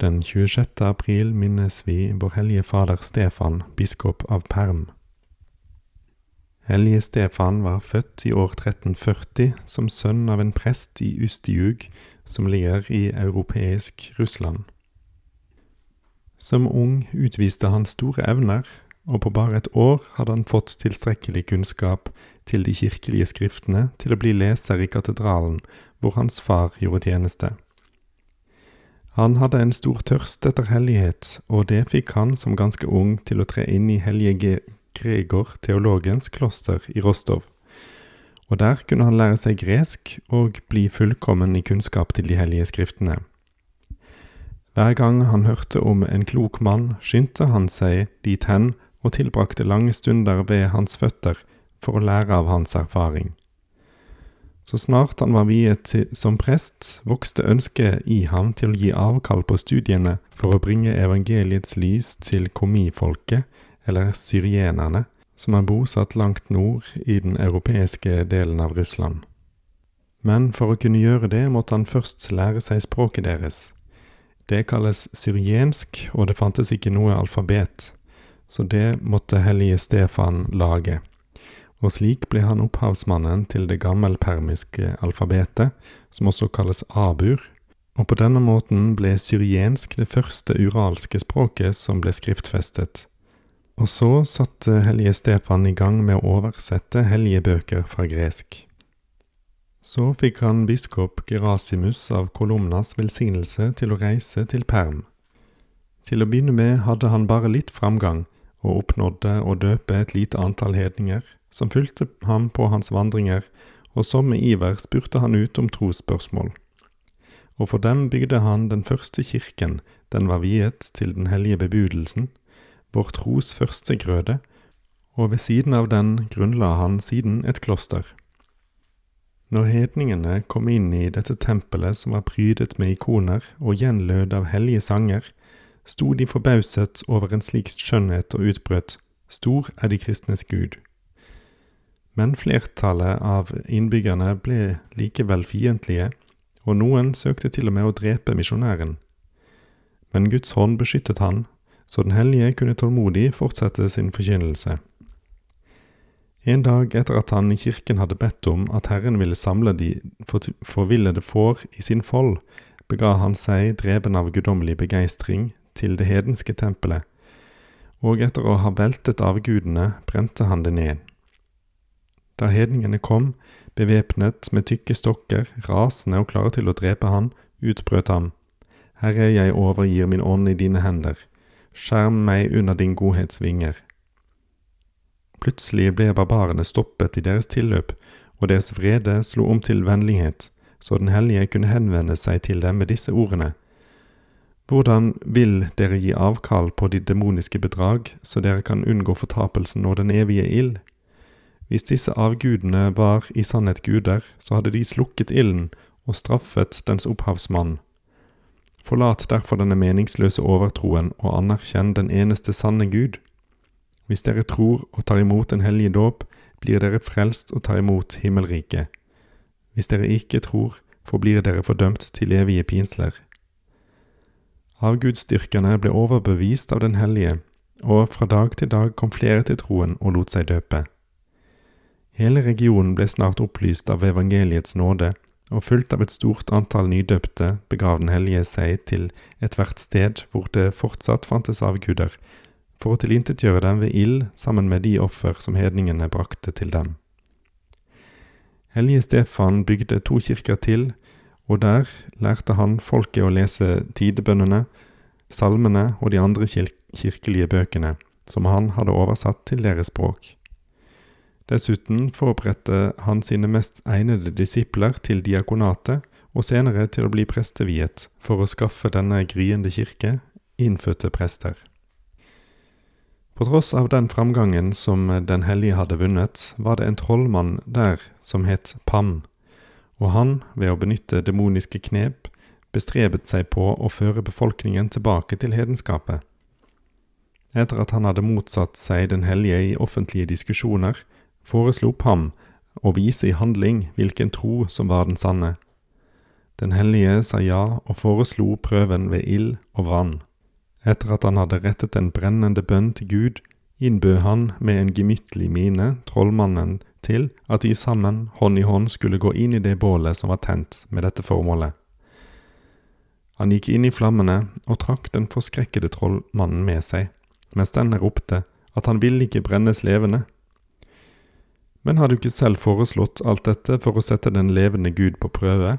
Den 26. april minnes vi vår hellige fader Stefan, biskop av Perm. Hellige Stefan var født i år 1340 som sønn av en prest i Ustiug, som ligger i europeisk Russland. Som ung utviste han store evner, og på bare et år hadde han fått tilstrekkelig kunnskap til de kirkelige skriftene til å bli leser i katedralen, hvor hans far gjorde tjeneste. Han hadde en stor tørst etter hellighet, og det fikk han som ganske ung til å tre inn i hellige Gregor teologens kloster i Rostov. Og der kunne han lære seg gresk og bli fullkommen i kunnskap til de hellige skriftene. Hver gang han hørte om en klok mann, skyndte han seg dit hen og tilbrakte lange stunder ved hans føtter for å lære av hans erfaring. Så snart han var viet som prest, vokste ønsket i ham til å gi avkall på studiene for å bringe evangeliets lys til komifolket, eller syrienerne, som er bosatt langt nord i den europeiske delen av Russland. Men for å kunne gjøre det måtte han først lære seg språket deres. Det kalles syriensk, og det fantes ikke noe alfabet, så det måtte hellige Stefan lage. Og slik ble han opphavsmannen til det gammelpermiske alfabetet, som også kalles abur, og på denne måten ble syriensk det første uralske språket som ble skriftfestet. Og så satte hellige Stefan i gang med å oversette hellige bøker fra gresk. Så fikk han biskop Gerasimus av Kolumnas velsignelse til å reise til Perm. Til å begynne med hadde han bare litt framgang, og oppnådde å døpe et lite antall hedninger, som fulgte ham på hans vandringer, og som med iver spurte han ut om trosspørsmål. Og for dem bygde han den første kirken, den var viet til den hellige bebudelsen, vår tros første grøde, og ved siden av den grunnla han siden et kloster. Når hedningene kom inn i dette tempelet som var prydet med ikoner og gjenlød av hellige sanger, sto de forbauset over en slik skjønnhet og utbrøt, Stor er de kristnes Gud. Men flertallet av innbyggerne ble likevel fiendtlige, og noen søkte til og med å drepe misjonæren. Men Guds hånd beskyttet han, så den hellige kunne tålmodig fortsette sin forkynnelse. En dag etter at han i kirken hadde bedt om at Herren ville samle de forvillede får i sin fold, bega han seg, dreven av guddommelig begeistring, til det hedenske tempelet, og etter å ha veltet avgudene brente han det ned. Da hedningene kom, bevæpnet med tykke stokker, rasende og klare til å drepe han, utbrøt ham, Herre, jeg overgir min ånd i dine hender, skjerm meg under din godhets vinger. Plutselig ble barbarene stoppet i deres tilløp, og deres vrede slo om til vennlighet, så den hellige kunne henvende seg til dem med disse ordene. Hvordan vil dere gi avkall på de demoniske bedrag, så dere kan unngå fortapelsen og den evige ild? Hvis disse avgudene var i sannhet guder, så hadde de slukket ilden og straffet dens opphavsmann. Forlat derfor denne meningsløse overtroen og anerkjenn den eneste sanne Gud. Hvis dere tror og tar imot den hellige dåp, blir dere frelst og tar imot himmelriket. Hvis dere ikke tror, forblir dere fordømt til evige pinsler. Avgudsdyrkerne ble overbevist av den hellige, og fra dag til dag kom flere til troen og lot seg døpe. Hele regionen ble snart opplyst av evangeliets nåde, og fulgt av et stort antall nydøpte begav den hellige seg til ethvert sted hvor det fortsatt fantes avguder, for å tilintetgjøre dem ved ild sammen med de offer som hedningene brakte til dem. Hellige Stefan bygde to kirker til, og der lærte han folket å lese tidebønnene, salmene og de andre kirkelige bøkene, som han hadde oversatt til deres språk. Dessuten forberedte han sine mest egnede disipler til diakonatet og senere til å bli presteviet for å skaffe denne gryende kirke innfødte prester. På tross av den framgangen som Den hellige hadde vunnet, var det en trollmann der som het Pam, og han, ved å benytte demoniske knep, bestrebet seg på å føre befolkningen tilbake til hedenskapet. Etter at han hadde motsatt seg Den hellige i offentlige diskusjoner, foreslo Pam å vise i handling hvilken tro som var den sanne. Den hellige sa ja og foreslo prøven ved ild og vann. Etter at han hadde rettet en brennende bønn til Gud, innbød han med en gemyttlig mine trollmannen til at de sammen, hånd i hånd, skulle gå inn i det bålet som var tent med dette formålet. Han gikk inn i flammene og trakk den forskrekkede trollmannen med seg, mens denne ropte at han ville ikke brennes levende. Men har du ikke selv foreslått alt dette for å sette den levende Gud på prøve?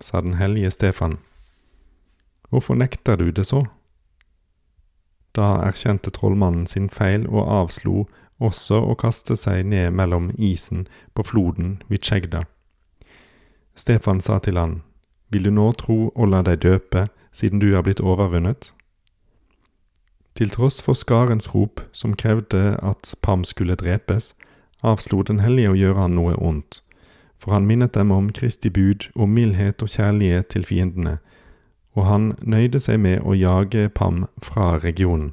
sa den hellige Stefan. Hvorfor nekter du det så? Da erkjente trollmannen sin feil og avslo også å kaste seg ned mellom isen på floden Vitsjegda. Stefan sa til han, Vil du nå tro og la deg døpe, siden du er blitt overvunnet? Til tross for skarens rop, som krevde at Pam skulle drepes, avslo Den hellige å gjøre han noe ondt, for han minnet dem om Kristi bud om mildhet og kjærlighet til fiendene, og han nøyde seg med å jage Pam fra regionen,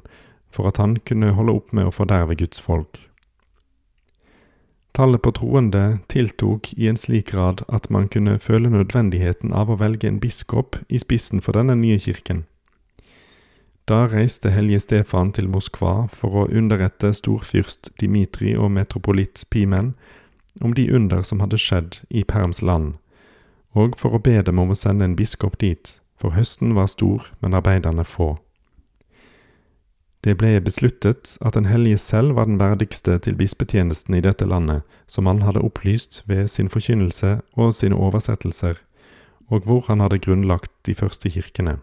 for at han kunne holde opp med å forderve Guds folk. Tallet på troende tiltok i en slik grad at man kunne føle nødvendigheten av å velge en biskop i spissen for denne nye kirken. Da reiste hellige Stefan til Moskva for å underrette storfyrst Dimitri og metropolitt Pimen om de under som hadde skjedd i Perms land, og for å be dem om å sende en biskop dit, for høsten var stor, men arbeiderne få. Det ble besluttet at Den hellige selv var den verdigste til bispetjenesten i dette landet, som han hadde opplyst ved sin forkynnelse og sine oversettelser, og hvor han hadde grunnlagt de første kirkene.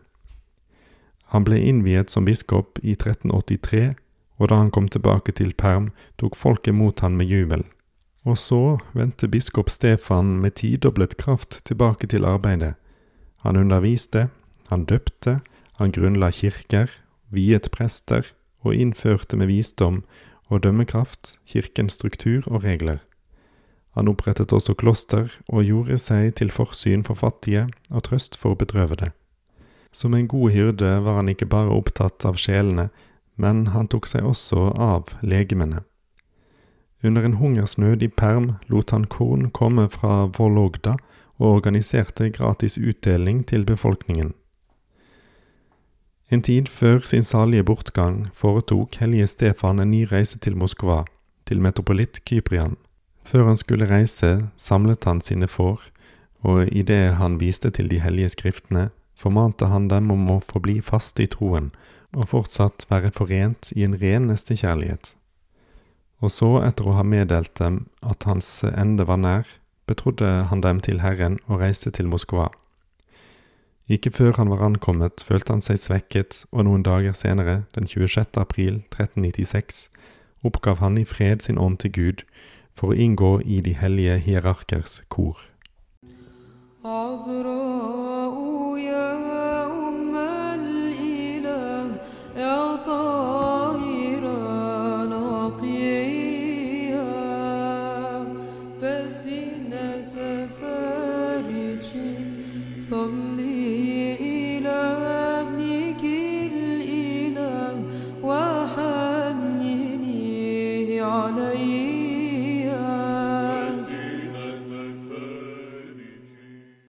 Han ble innviet som biskop i 1383, og da han kom tilbake til Perm, tok folket mot han med jubel. Og så vendte biskop Stefan med tidoblet kraft tilbake til arbeidet. Han underviste, han døpte, han grunnla kirker, viet prester og innførte med visdom og dømmekraft kirkens struktur og regler. Han opprettet også kloster og gjorde seg til forsyn for fattige og trøst for bedrøvede. Som en god hyrde var han ikke bare opptatt av sjelene, men han tok seg også av legemene. Under en hungersnød i Perm lot han korn komme fra Vologda og organiserte gratis utdeling til befolkningen. En tid før sin salige bortgang foretok hellige Stefan en ny reise til Moskva, til metropolitt Kyprian. Før han skulle reise, samlet han sine får, og idet han viste til de hellige skriftene, formante han dem om å forbli faste i troen og fortsatt være forent i en ren nestekjærlighet. Og så, etter å ha meddelt dem at hans ende var nær, betrodde han dem til Herren og reiste til Moskva. Ikke før han var ankommet, følte han seg svekket, og noen dager senere, den 26. april 1396, oppgav han i fred sin ånd til Gud for å inngå i de hellige hierarkers kor. عذراء